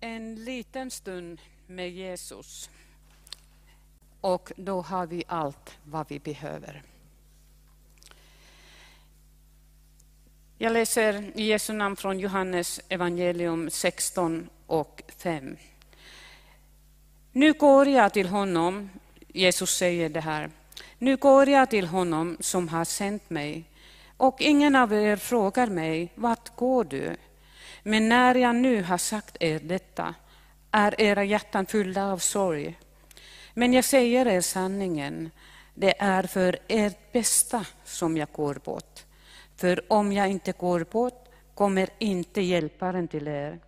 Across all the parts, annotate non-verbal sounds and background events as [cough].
En liten stund med Jesus och då har vi allt vad vi behöver. Jag läser i Jesu namn från Johannes evangelium 16 och 5. Nu går jag till honom, Jesus säger det här, nu går jag till honom som har sänt mig och ingen av er frågar mig, vart går du? Men när jag nu har sagt er detta är era hjärtan fyllda av sorg. Men jag säger er sanningen, det är för ert bästa som jag går bort. För om jag inte går bort kommer inte hjälparen till er.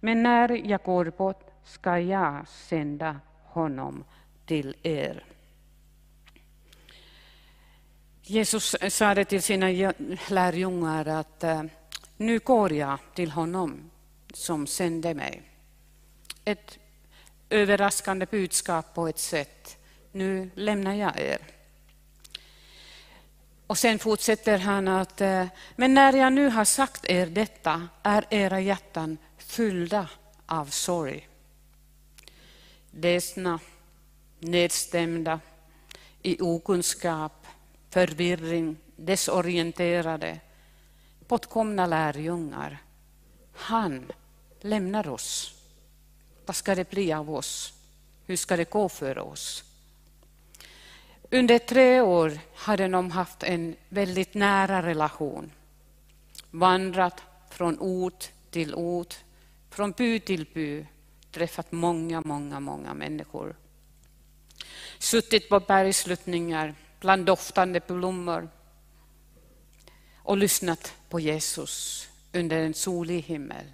Men när jag går bort ska jag sända honom till er. Jesus sa det till sina lärjungar att eh, nu går jag till honom som sände mig. Ett överraskande budskap på ett sätt. Nu lämnar jag er. Och sen fortsätter han att, eh, men när jag nu har sagt er detta är era hjärtan fyllda av sorg. Ledsna, nedstämda, i okunskap, förvirring, desorienterade, bortkomna lärjungar. Han lämnar oss. Vad ska det bli av oss? Hur ska det gå för oss? Under tre år hade de haft en väldigt nära relation. Vandrat från ort till ort, från by till by, träffat många, många, många människor. Suttit på bergsluttningar bland doftande blommor och lyssnat på Jesus under en solig himmel.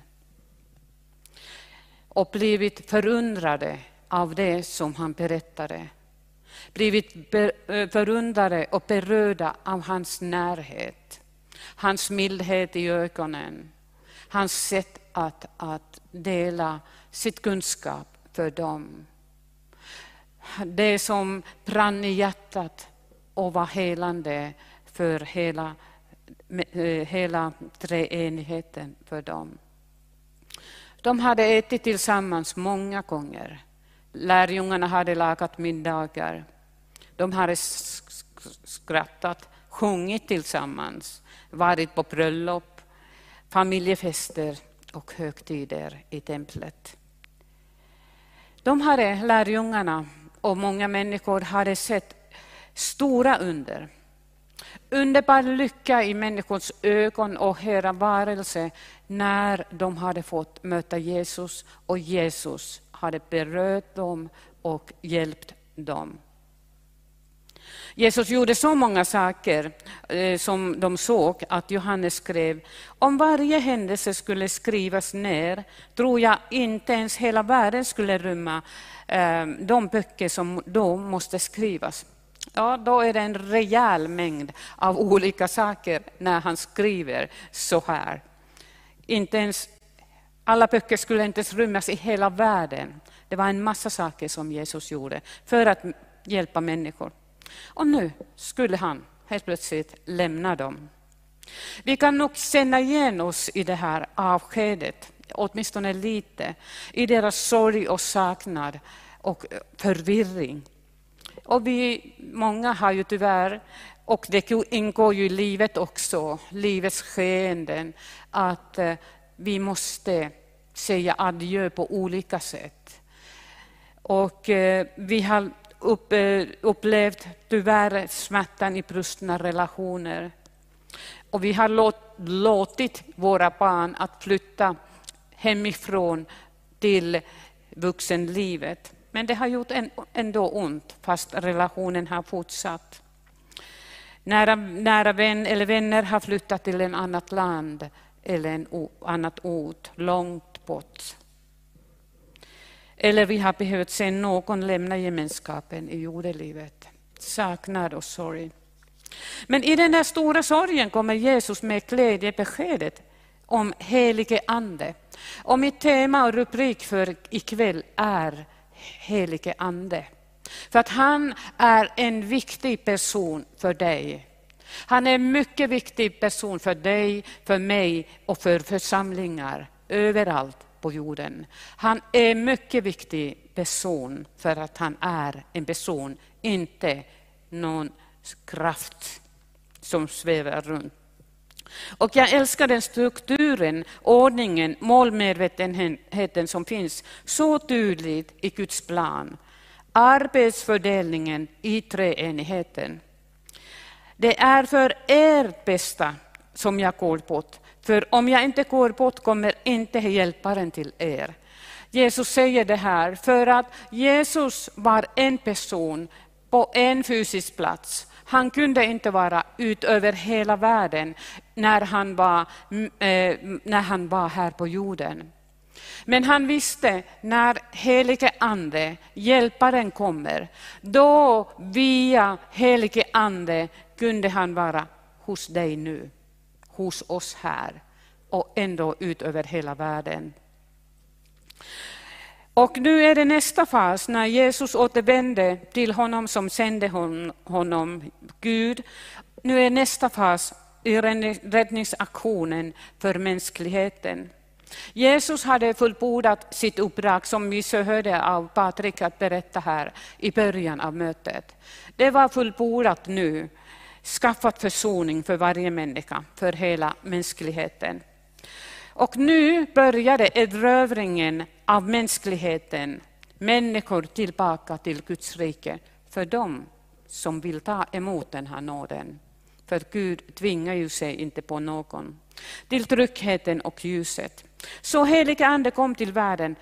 Och blivit förundrade av det som han berättade blivit eh, förundrade och berörda av hans närhet, hans mildhet i ögonen, hans sätt att, att dela sitt kunskap för dem. Det som brann i hjärtat och var helande för hela, Eh, hela treenigheten för dem. De hade ätit tillsammans många gånger. Lärjungarna hade lagat middagar. De hade skrattat, sjungit tillsammans, varit på bröllop, familjefester och högtider i templet. De hade, lärjungarna och många människor hade sett stora under. Underbar lycka i människors ögon och höra varelse när de hade fått möta Jesus och Jesus hade berört dem och hjälpt dem. Jesus gjorde så många saker eh, som de såg att Johannes skrev. Om varje händelse skulle skrivas ner tror jag inte ens hela världen skulle rymma eh, de böcker som då måste skrivas. Ja, då är det en rejäl mängd av olika saker när han skriver så här. Inte ens, alla böcker skulle inte ens rymmas i hela världen. Det var en massa saker som Jesus gjorde för att hjälpa människor. Och nu skulle han helt plötsligt lämna dem. Vi kan nog känna igen oss i det här avskedet, åtminstone lite, i deras sorg och saknad och förvirring. Och vi, många har ju tyvärr, och det ingår ju i livet också, livets skeenden, att eh, vi måste säga adjö på olika sätt. Och eh, vi har upp, eh, upplevt tyvärr smärtan i brustna relationer. Och vi har låt, låtit våra barn att flytta hemifrån till vuxenlivet. Men det har gjort ändå ont, fast relationen har fortsatt. Nära, nära vän eller vänner har flyttat till ett annat land eller en annat ort, långt bort. Eller vi har behövt se någon lämna gemenskapen i jordelivet. Saknad och sorg. Men i den här stora sorgen kommer Jesus med glädjebeskedet om helige ande. Och mitt tema och rubrik för ikväll är helige ande. För att han är en viktig person för dig. Han är en mycket viktig person för dig, för mig och för församlingar överallt på jorden. Han är en mycket viktig person för att han är en person, inte någon kraft som svävar runt. Och jag älskar den strukturen, ordningen, målmedvetenheten som finns så tydligt i Guds plan. Arbetsfördelningen i treenigheten. Det är för ert bästa som jag går bort. För om jag inte går bort kommer inte hjälparen till er. Jesus säger det här för att Jesus var en person på en fysisk plats. Han kunde inte vara ut över hela världen när han var, eh, när han var här på jorden. Men han visste när helige ande, hjälparen kommer, då via helige ande kunde han vara hos dig nu, hos oss här och ändå ut över hela världen. Och nu är det nästa fas när Jesus återvände till honom som sände honom, Gud. Nu är nästa fas i räddningsaktionen för mänskligheten. Jesus hade fullbordat sitt uppdrag som vi så hörde av Patrik att berätta här i början av mötet. Det var fullbordat nu, skaffat försoning för varje människa, för hela mänskligheten. Och nu började erövringen av mänskligheten, människor tillbaka till Guds rike, för dem som vill ta emot den här nåden. För Gud tvingar ju sig inte på någon. Till tryggheten och ljuset. Så helige Ande kom till världen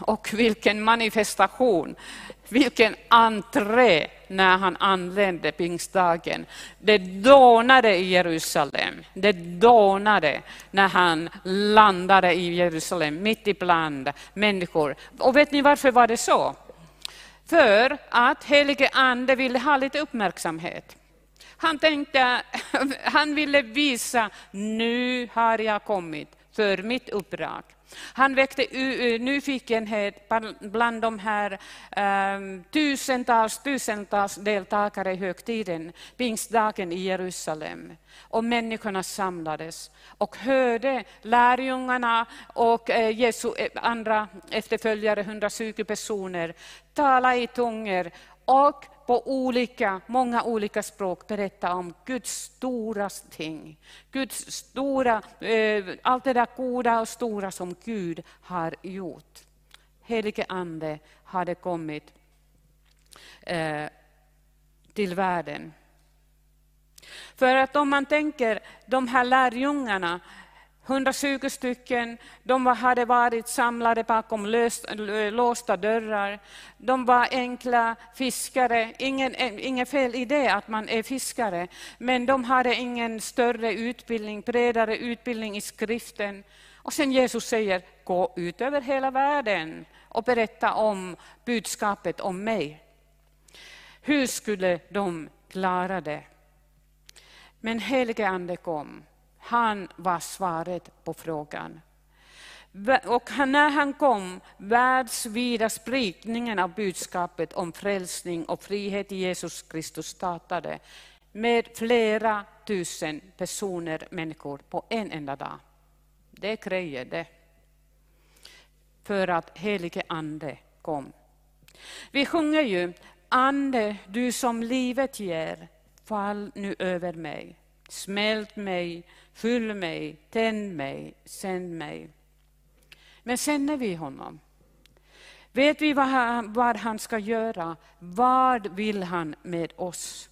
och vilken manifestation, vilken entré när han anlände pingstdagen. Det dånade i Jerusalem. Det dånade när han landade i Jerusalem, mitt ibland människor. Och vet ni varför var det så? För att helige Ande ville ha lite uppmärksamhet. Han tänkte, [laughs] han ville visa, nu har jag kommit för mitt uppdrag. Han väckte nyfikenhet bland de här um, tusentals, tusentals deltagare i högtiden, pingstdagen i Jerusalem. Och människorna samlades och hörde lärjungarna och eh, Jesu eh, andra efterföljare, 120 personer, tala i tungor och på olika, många olika språk berätta om Guds stora ting. Guds stora, eh, allt det där goda och stora som Gud har gjort. Helige Ande hade kommit eh, till världen. För att om man tänker de här lärjungarna 120 stycken, de hade varit samlade bakom löst, låsta dörrar. De var enkla fiskare, ingen, inget fel i det att man är fiskare, men de hade ingen större utbildning, bredare utbildning i skriften. Och sen Jesus säger, gå ut över hela världen och berätta om budskapet om mig. Hur skulle de klara det? Men helige Ande kom han var svaret på frågan. Och när han kom, världsvida spridningen av budskapet om frälsning och frihet i Jesus Kristus startade med flera tusen personer, människor, på en enda dag. Det grejer det. För att helige Ande kom. Vi sjunger ju Ande, du som livet ger, fall nu över mig. Smält mig, fyll mig, tänd mig, sänd mig. Men känner vi honom? Vet vi vad han, vad han ska göra? Vad vill han med oss?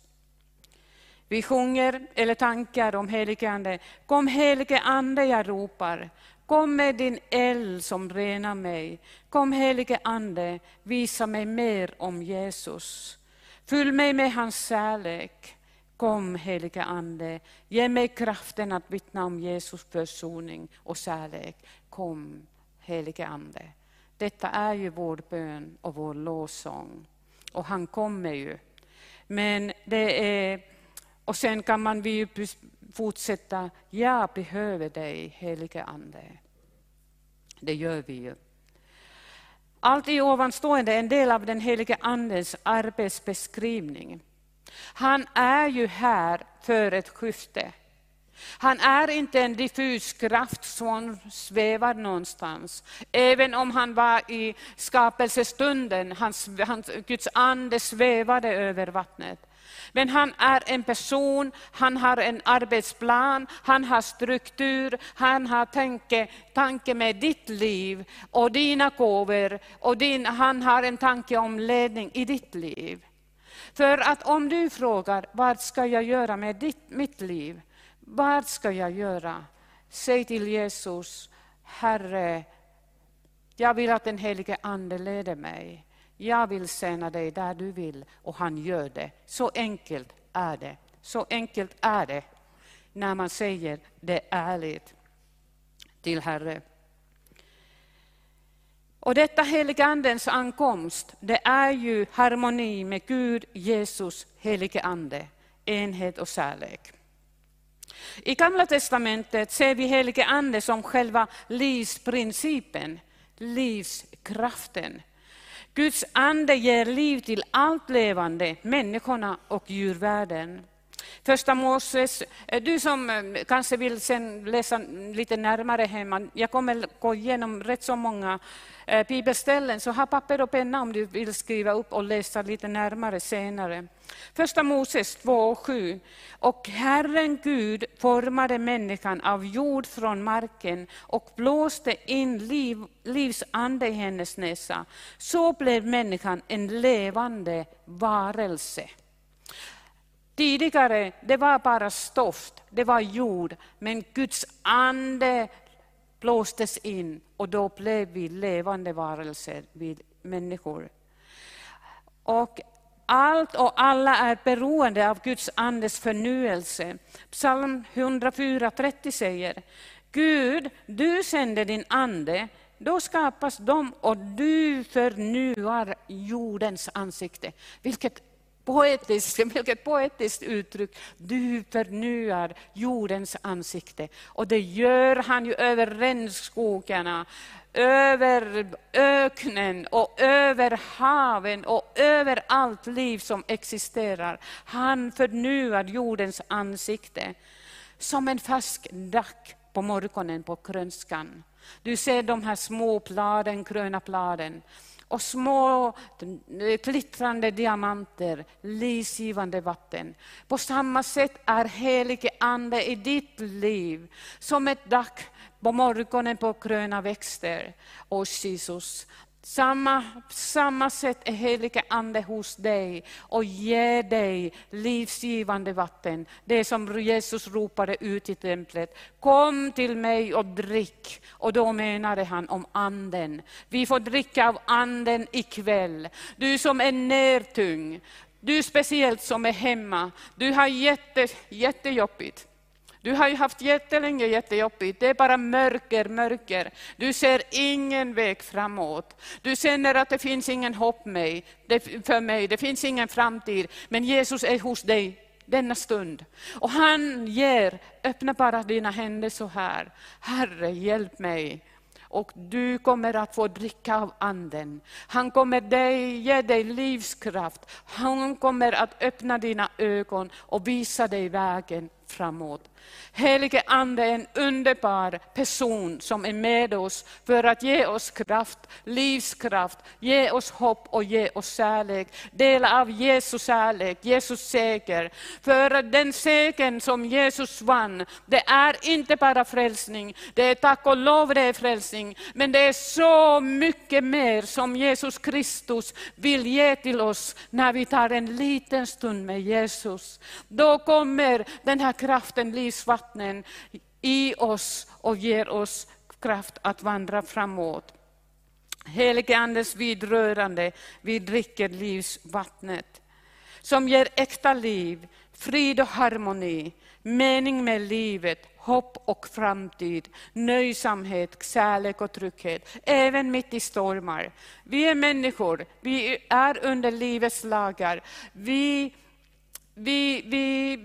Vi sjunger eller tankar om helige Ande. Kom helige Ande, jag ropar. Kom med din eld som renar mig. Kom helige Ande, visa mig mer om Jesus. Fyll mig med hans kärlek. Kom helige Ande, ge mig kraften att vittna om Jesus försoning och kärlek. Kom helige Ande. Detta är ju vår bön och vår lovsång. Och han kommer ju. Men det är, och sen kan man vi fortsätta, jag behöver dig helige Ande. Det gör vi ju. Allt i ovanstående är en del av den helige Andens arbetsbeskrivning. Han är ju här för ett skifte. Han är inte en diffus kraft som svävar någonstans. Även om han var i skapelsestunden, hans, hans, Guds ande svävade över vattnet. Men han är en person, han har en arbetsplan, han har struktur, han har tanke, tanke med ditt liv och dina gåvor. Och din, han har en tanke om ledning i ditt liv. För att om du frågar, vad ska jag göra med ditt, mitt liv? Vad ska jag göra? Säg till Jesus, Herre, jag vill att den helige Ande leder mig. Jag vill tjäna dig där du vill och han gör det. Så enkelt är det. Så enkelt är det när man säger det ärligt till Herre. Och detta heligandens ankomst, det är ju harmoni med Gud, Jesus, helige Ande, enhet och kärlek. I Gamla testamentet ser vi helige Ande som själva livsprincipen, livskraften. Guds ande ger liv till allt levande, människorna och djurvärlden. Första Moses, eh, du som eh, kanske vill sen läsa lite närmare hemma, jag kommer gå igenom rätt så många eh, bibelställen, så ha papper och penna om du vill skriva upp och läsa lite närmare senare. Första Moses 2.7. Och Herren Gud formade människan av jord från marken och blåste in liv, livsande i hennes näsa. Så blev människan en levande varelse. Tidigare det var bara stoft, det var jord, men Guds ande blåstes in och då blev vi levande varelser, vi människor. Och allt och alla är beroende av Guds andes förnyelse. Psalm 104.30 säger, Gud, du sände din ande, då skapas de och du förnyar jordens ansikte. Vilket poetiskt, [laughs] vilket poetiskt uttryck. Du förnyar jordens ansikte. Och det gör han ju över regnskogarna, över öknen och över haven och över allt liv som existerar. Han förnyar jordens ansikte som en färsk dack på morgonen på krönskan. Du ser de här små bladen, gröna bladen och små eh, glittrande diamanter, livgivande vatten. På samma sätt är helige Ande i ditt liv som ett dack på morgonen på gröna växter. Och Jesus, samma, samma sätt är helige Ande hos dig och ger dig livsgivande vatten. Det som Jesus ropade ut i templet. Kom till mig och drick. Och då menade han om anden. Vi får dricka av anden ikväll. Du som är nertung, du speciellt som är hemma, du har jätte, jättejobbigt. Du har ju haft jättelänge jättejobbigt, det är bara mörker, mörker. Du ser ingen väg framåt. Du känner att det finns ingen hopp för mig, det finns ingen framtid. Men Jesus är hos dig denna stund. Och han ger, öppna bara dina händer så här. Herre, hjälp mig och du kommer att få dricka av anden. Han kommer dig, ge dig livskraft. Han kommer att öppna dina ögon och visa dig vägen framåt. Helige Ande är en underbar person som är med oss för att ge oss kraft, livskraft, ge oss hopp och ge oss kärlek. Dela av Jesus kärlek, Jesus seger. För den segern som Jesus vann, det är inte bara frälsning, det är tack och lov det är frälsning, men det är så mycket mer som Jesus Kristus vill ge till oss när vi tar en liten stund med Jesus. Då kommer den här kraften, livsvattnen i oss och ger oss kraft att vandra framåt. Helige Andes vidrörande, vi dricker livsvattnet som ger äkta liv, frid och harmoni, mening med livet, hopp och framtid, nöjsamhet, kärlek och trygghet, även mitt i stormar. Vi är människor, vi är under livets lagar. Vi vi, vi,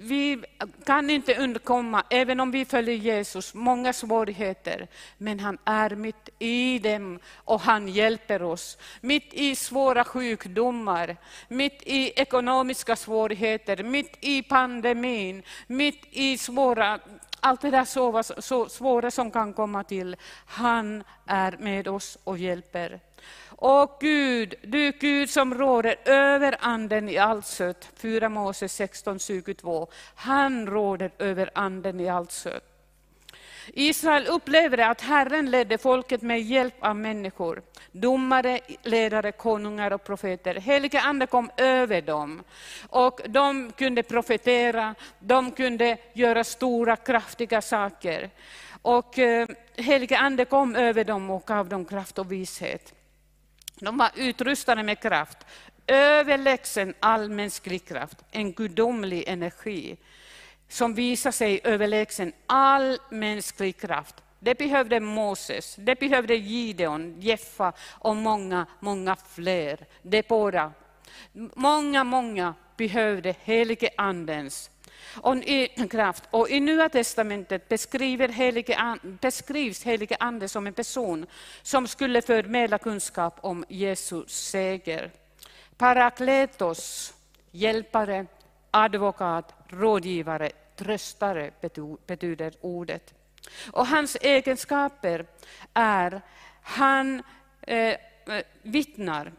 vi kan inte undkomma, även om vi följer Jesus, många svårigheter. Men han är mitt i dem och han hjälper oss. Mitt i svåra sjukdomar, mitt i ekonomiska svårigheter, mitt i pandemin, mitt i svåra allt det där så, så svåra som kan komma till. Han är med oss och hjälper. Och Gud, du Gud som råder över anden i allt sött, 4 Mose 16, 22. Han råder över anden i allt sött. Israel upplevde att Herren ledde folket med hjälp av människor, domare, ledare, konungar och profeter. Helige Ande kom över dem och de kunde profetera, de kunde göra stora kraftiga saker. Och eh, Helige Ande kom över dem och gav dem kraft och vishet. De var utrustade med kraft, överlägsen all mänsklig kraft, en gudomlig energi som visar sig överlägsen all mänsklig kraft. Det behövde Moses, det behövde Gideon, Jeffa och många, många fler. Debora. Många, många behövde helige Andens och kraft. Och I Nya testamentet beskriver helige, beskrivs helige Ande som en person som skulle förmedla kunskap om Jesu seger. Parakletos, hjälpare, advokat, rådgivare, tröstare betyder ordet. Och hans egenskaper är, han eh, eh vittnar.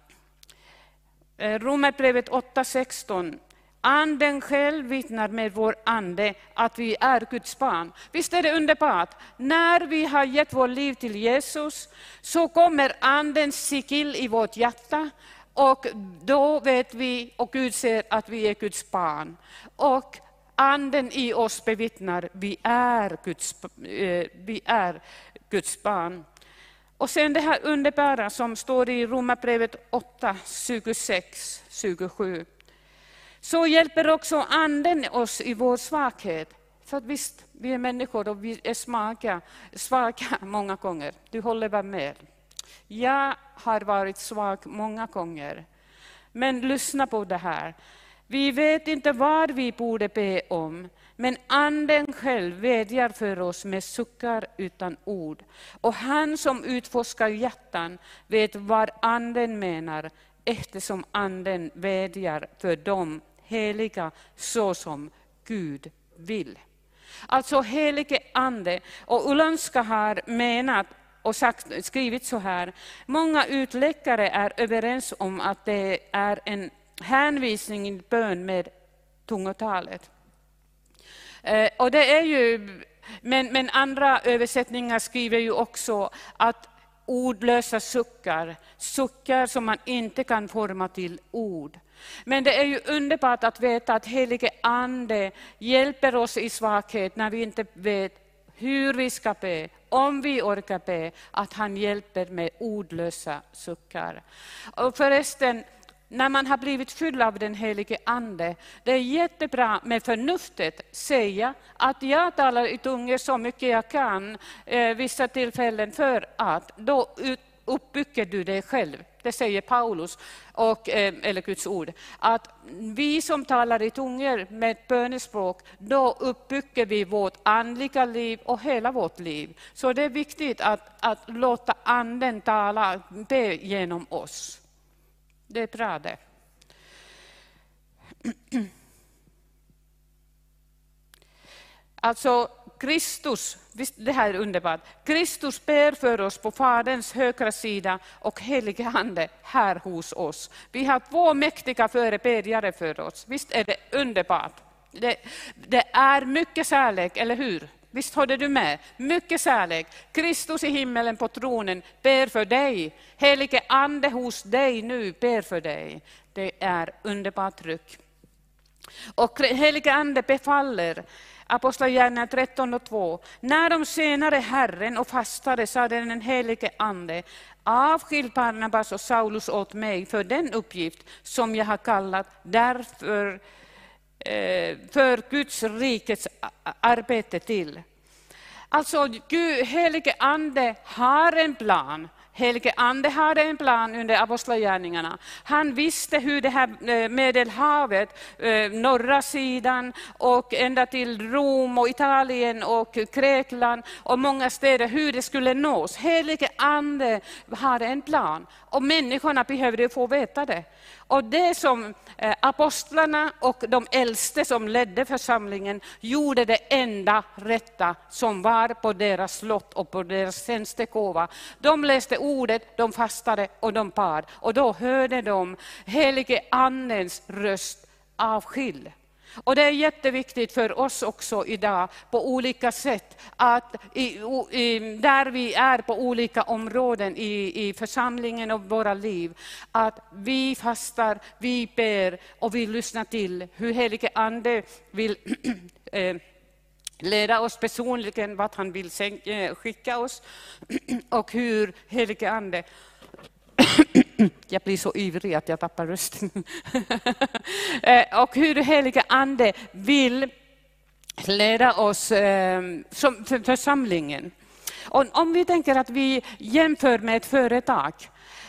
Eh, Romarbrevet 8.16 Anden själv vittnar med vår ande att vi är Guds barn. Visst är det underbart? När vi har gett vårt liv till Jesus så kommer Andens sigill i vårt hjärta och då vet vi och Gud ser att vi är Guds barn. Och Anden i oss bevittnar vi är Guds, eh, vi är Guds barn. Och sen det här underbara som står i Romarbrevet 8, 26, 27 så hjälper också Anden oss i vår svaghet. För att visst, vi är människor och vi är svaga, svaga [laughs] många gånger. Du håller väl med? Jag har varit svag många gånger. Men lyssna på det här. Vi vet inte vad vi borde be om, men Anden själv vädjar för oss med suckar utan ord. Och han som utforskar hjärtan vet vad Anden menar, eftersom Anden vädjar för dem heliga så som Gud vill. Alltså helige Ande. Och Ulanska har menat och sagt, skrivit så här. Många utläckare är överens om att det är en hänvisning i bön med tungotalet. Eh, och det är ju, men, men andra översättningar skriver ju också att ordlösa suckar, suckar som man inte kan forma till ord. Men det är ju underbart att veta att helige Ande hjälper oss i svaghet när vi inte vet hur vi ska be, om vi orkar be, att han hjälper med ordlösa suckar. Och förresten, när man har blivit fylld av den helige Ande, det är jättebra med förnuftet säga att jag talar i tungor så mycket jag kan eh, vissa tillfällen för att då uppbygger du dig själv. Det säger Paulus, och, eh, eller Guds ord. Att vi som talar i tungor med bönespråk, då uppbygger vi vårt andliga liv och hela vårt liv. Så det är viktigt att, att låta anden tala, be genom oss. Det är bra det. [clears throat] Alltså, Kristus, visst det här är underbart, Kristus ber för oss på Faderns högra sida och helige Ande här hos oss. Vi har två mäktiga förebedjare för oss, visst är det underbart? Det, det är mycket kärlek, eller hur? Visst håller du med? Mycket kärlek. Kristus i himmelen på tronen ber för dig. Helige Ande hos dig nu ber för dig. Det är underbart tryck. Och helige Ande befaller Apostlagärningarna 13 och 2. När de senare Herren och fastade sade den helige Ande, avskilj Barnabas och Saulus åt mig för den uppgift som jag har kallat därför Eh, för Guds rikets arbete till. Alltså, Gud, helige Ande har en plan. Helige Ande hade en plan under apostlagärningarna. Han visste hur det här eh, Medelhavet, eh, norra sidan och ända till Rom och Italien och Grekland och många städer, hur det skulle nås. Helige Ande hade en plan och människorna behövde få veta det. Och det som eh, apostlarna och de äldste som ledde församlingen gjorde det enda rätta som var på deras slott och på deras tjänstekåva. De läste ordet, de fastade och de bad. Och då hörde de helige Andens röst avskild. Och det är jätteviktigt för oss också idag på olika sätt, att i, i, där vi är på olika områden i, i församlingen och våra liv, att vi fastar, vi ber och vi lyssnar till hur helige Ande vill [clears throat] eh, leda oss personligen, vart han vill eh, skicka oss [clears throat] och hur helige Ande [clears throat] jag blir så ivrig att jag tappar rösten. [laughs] Eh, och hur helige Ande vill leda oss ehm, som församlingen. Och om vi tänker att vi jämför med ett företag,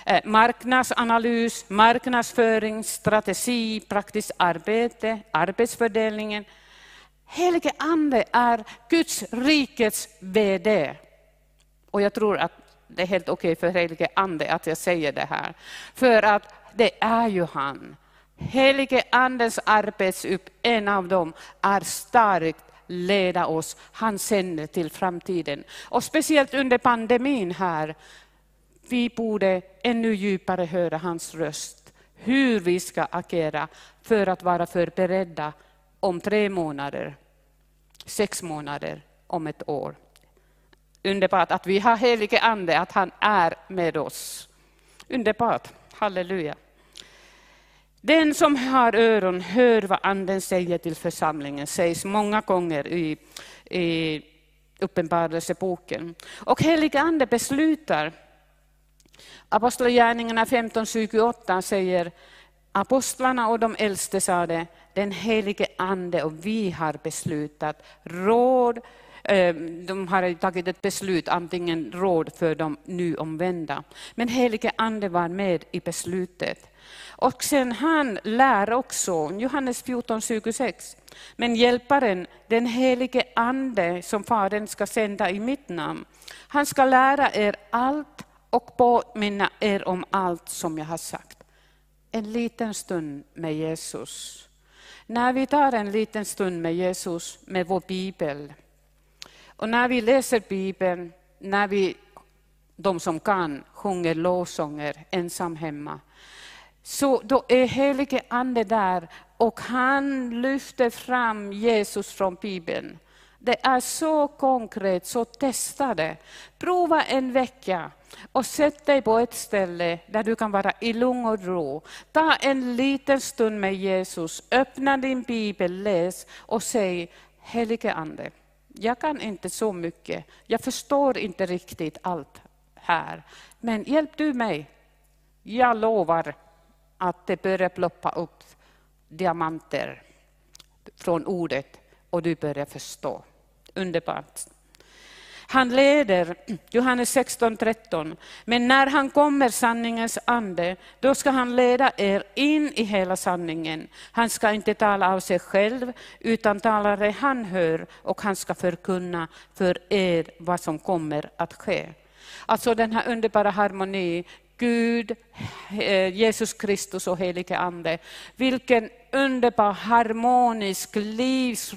eh, marknadsanalys, marknadsföring, strategi, praktiskt arbete, arbetsfördelningen. Helige Ande är Guds rikets VD. Och jag tror att det är helt okej för helige ande att jag säger det här. För att det är ju han. Helige andens arbetsupp, en av dem, är starkt leda oss. Han sänder till framtiden. Och speciellt under pandemin här, vi borde ännu djupare höra hans röst. Hur vi ska agera för att vara förberedda om tre månader, sex månader, om ett år underbart att vi har helige ande, att han är med oss. Underbart, halleluja. Den som har öron hör vad anden säger till församlingen, sägs många gånger i, i Uppenbarelseboken. Och helige ande beslutar. Apostlagärningarna 15.28 säger apostlarna och de äldste sade, den helige ande och vi har beslutat råd Ehm, de har tagit ett beslut, antingen råd för de nu omvända. Men helige Ande var med i beslutet. Och sen han lär också, Johannes 14 26, men hjälparen, den helige Ande som Fadern ska sända i mitt namn, han ska lära er allt och påminna er om allt som jag har sagt. En liten stund med Jesus. När vi tar en liten stund med Jesus, med vår bibel, och när vi läser Bibeln, när vi, de som kan, sjunger lovsånger ensam hemma, så då är helige Ande där och han lyfter fram Jesus från Bibeln. Det är så konkret, så testa det. Prova en vecka och sätt dig på ett ställe där du kan vara i lugn och ro. Ta en liten stund med Jesus, öppna din bibel, läs och säg Helige Ande, jag kan inte så mycket, jag förstår inte riktigt allt här. Men hjälp du mig. Jag lovar att det börjar ploppa upp diamanter från ordet och du börjar förstå. Underbart. Han leder, Johannes 16.13. Men när han kommer, sanningens ande, då ska han leda er in i hela sanningen. Han ska inte tala av sig själv, utan tala det han hör och han ska förkunna för er vad som kommer att ske. Alltså den här underbara harmoni, Gud, eh, Jesus Kristus och helige Ande. Vilken underbar harmonisk livsrörelse,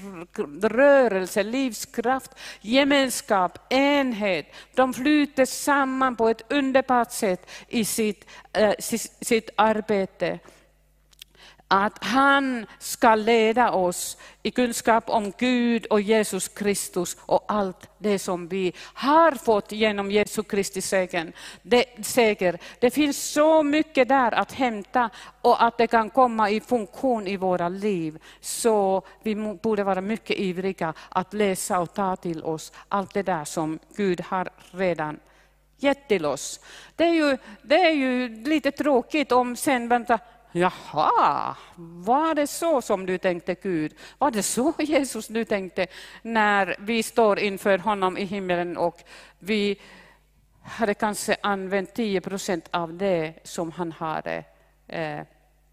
livskraft, gemenskap, enhet. De flyter samman på ett underbart sätt i sitt, äh, sitt arbete att han ska leda oss i kunskap om Gud och Jesus Kristus och allt det som vi har fått genom Jesu Kristi seger. Det, seger. det finns så mycket där att hämta och att det kan komma i funktion i våra liv. Så vi borde vara mycket ivriga att läsa och ta till oss allt det där som Gud har redan gett till oss. Det är ju, det är ju lite tråkigt om sen, vänta, Jaha, var det så som du tänkte Gud? Var det så [laughs] Jesus du tänkte när vi står inför honom i himlen och vi hade kanske använt 10 procent av det som han hade eh,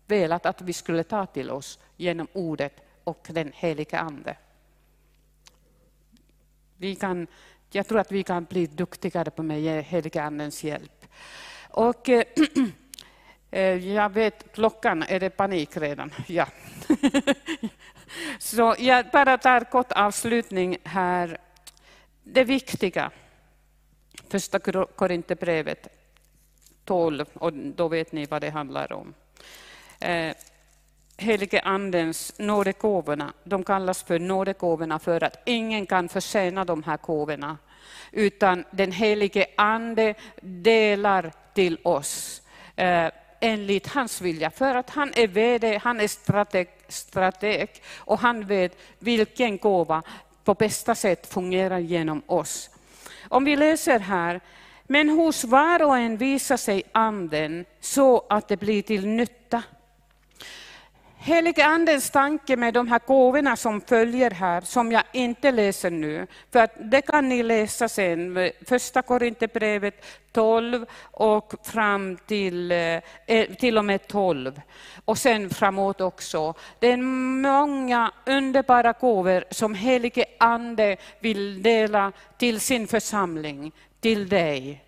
velat att vi skulle ta till oss genom ordet och den helige Ande. Vi kan, jag tror att vi kan bli duktigare på med helige Andens hjälp. Och, eh, [clears throat] Eh, jag vet, klockan, är det panik redan? [laughs] Ja. [laughs] Så jag bara tar kort avslutning här. Det viktiga, första Korinthierbrevet 12, och då vet ni vad det handlar om. Eh, helige Andens nådegåvorna, de kallas för nådegåvorna för att ingen kan förtjäna de här gåvorna, utan den helige Ande delar till oss eh, enligt hans vilja, för att han är vd, han är strateg, strateg och han vet vilken gåva på bästa sätt fungerar genom oss. Om vi läser här, men hos var och en visar sig anden så att det blir till nytta Helige Andens tanke med de här gåvorna som följer här, som jag inte läser nu, för att det kan ni läsa sen, första Korinthierbrevet 12 och fram till, eh, eh, till och med 12. Och sen framåt också. Det är många underbara gåvor som helige Ande vill dela till sin församling, till dig.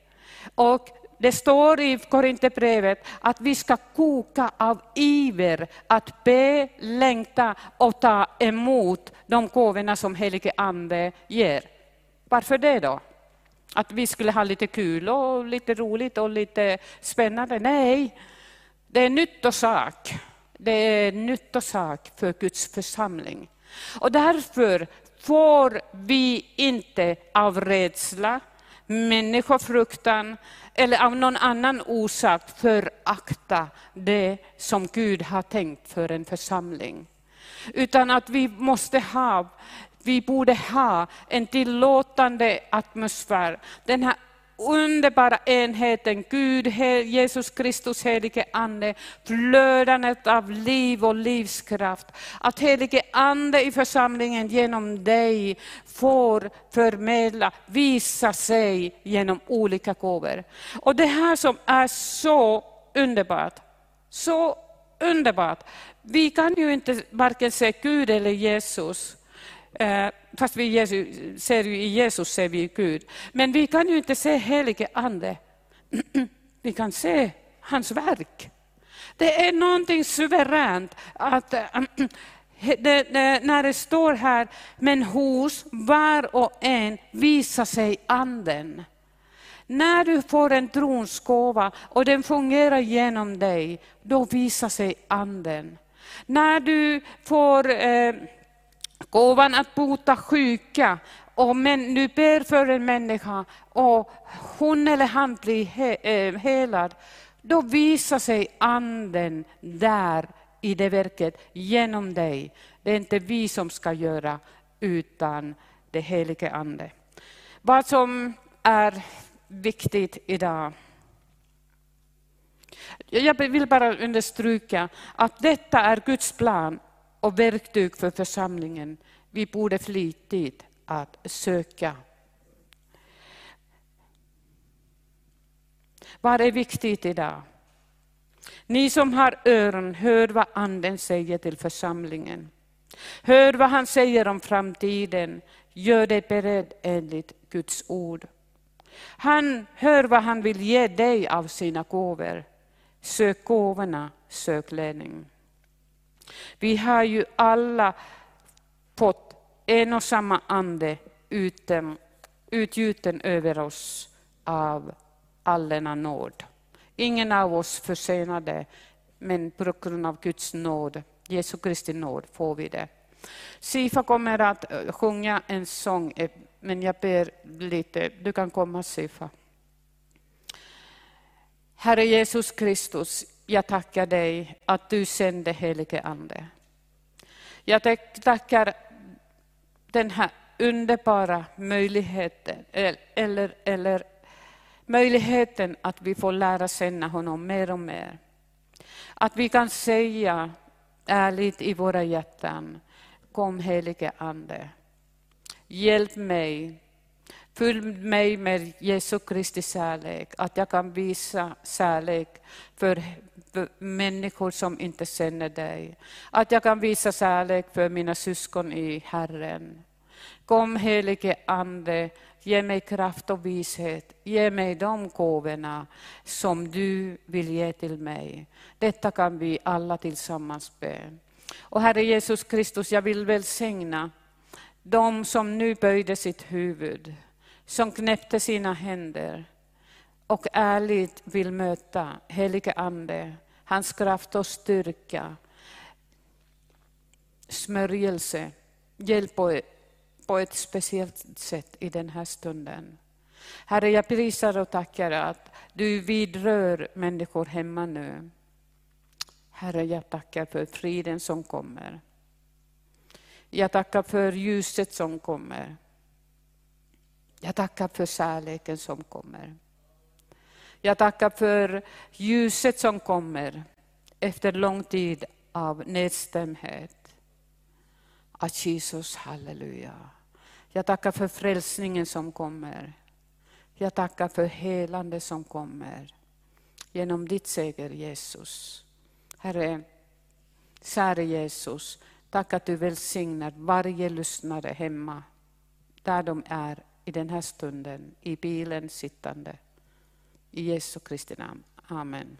Och det står i Korinthierbrevet att vi ska koka av iver att be, längta och ta emot de gåvorna som helige Ande ger. Varför det då? Att vi skulle ha lite kul och lite roligt och lite spännande? Nej, det är nyttosak. Det är nyttosak för Guds församling. Och därför får vi inte av rädsla, människofruktan eller av någon annan orsak förakta det som Gud har tänkt för en församling. Utan att vi måste ha, vi borde ha en tillåtande atmosfär. Den här underbara enheten, Gud, Jesus Kristus, helige Ande, flödandet av liv och livskraft. Att helige Ande i församlingen genom dig får förmedla, visa sig genom olika gåvor. Och det här som är så underbart, så underbart. Vi kan ju inte varken se Gud eller Jesus Eh, fast vi ser ju i Jesus ser vi Gud. Men vi kan ju inte se helige Ande. [clears throat] Vi kan se hans verk. Det är någonting suveränt att [clears throat] det, det, när det står här, men hos var och en visar sig anden. När du får en trons gåva och den fungerar genom dig, då visar sig anden. När du får eh, gåvan att bota sjuka. Och men du ber för en människa och hon eller han blir he, eh, helad. Då visar sig anden där i det verket genom dig. Det är inte vi som ska göra utan det helige Ande. Vad som är viktigt idag. Jag vill bara understryka att detta är Guds plan och verktyg för församlingen. Vi borde flitigt att söka. Vad är viktigt idag? Ni som har öron, hör vad Anden säger till församlingen. Hör vad han säger om framtiden. Gör dig beredd enligt Guds ord. Han hör vad han vill ge dig av sina gåvor. Sök gåvorna, sök ledning. Vi har ju alla fått en och samma ande uten, utgjuten över oss av allena nåd. Ingen av oss försenade, men på grund av Guds nåd, Jesu Kristi nåd, får vi det. Sifa kommer att eh, sjunga en sång, eh, men jag ber lite, du kan komma Sifa. Herre Jesus Kristus, jag tackar dig att du sände helige Ande. Jag tackar den här underbara möjligheten, eller, eller möjligheten att vi får lära känna honom mer och mer. Att vi kan säga ärligt i våra hjärtan, kom helige Ande, hjälp mig, Fyll mig med Jesu Kristi kärlek, att jag kan visa kärlek för människor som inte känner dig. Att jag kan visa kärlek för mina syskon i Herren. Kom helige Ande, ge mig kraft och vishet. Ge mig de gåvorna som du vill ge till mig. Detta kan vi alla tillsammans be. Och Herre Jesus Kristus, jag vill välsigna de som nu böjde sitt huvud, som knäppte sina händer och ärligt vill möta helige Ande, hans kraft och styrka, smörjelse, hjälp på ett speciellt sätt i den här stunden. Herre, jag prisar och tackar att du vidrör människor hemma nu. Herre, jag tackar för friden som kommer. Jag tackar för ljuset som kommer. Jag tackar för kärleken som kommer. Jag tackar för ljuset som kommer efter lång tid av nedstämdhet. Att Jesus, halleluja. Jag tackar för frälsningen som kommer. Jag tackar för helande som kommer. Genom ditt seger Jesus. Herre, käre Jesus, tack att du välsignar varje lyssnare hemma, där de är i den här stunden, i bilen sittande. I Jesu Kristi namn. Amen.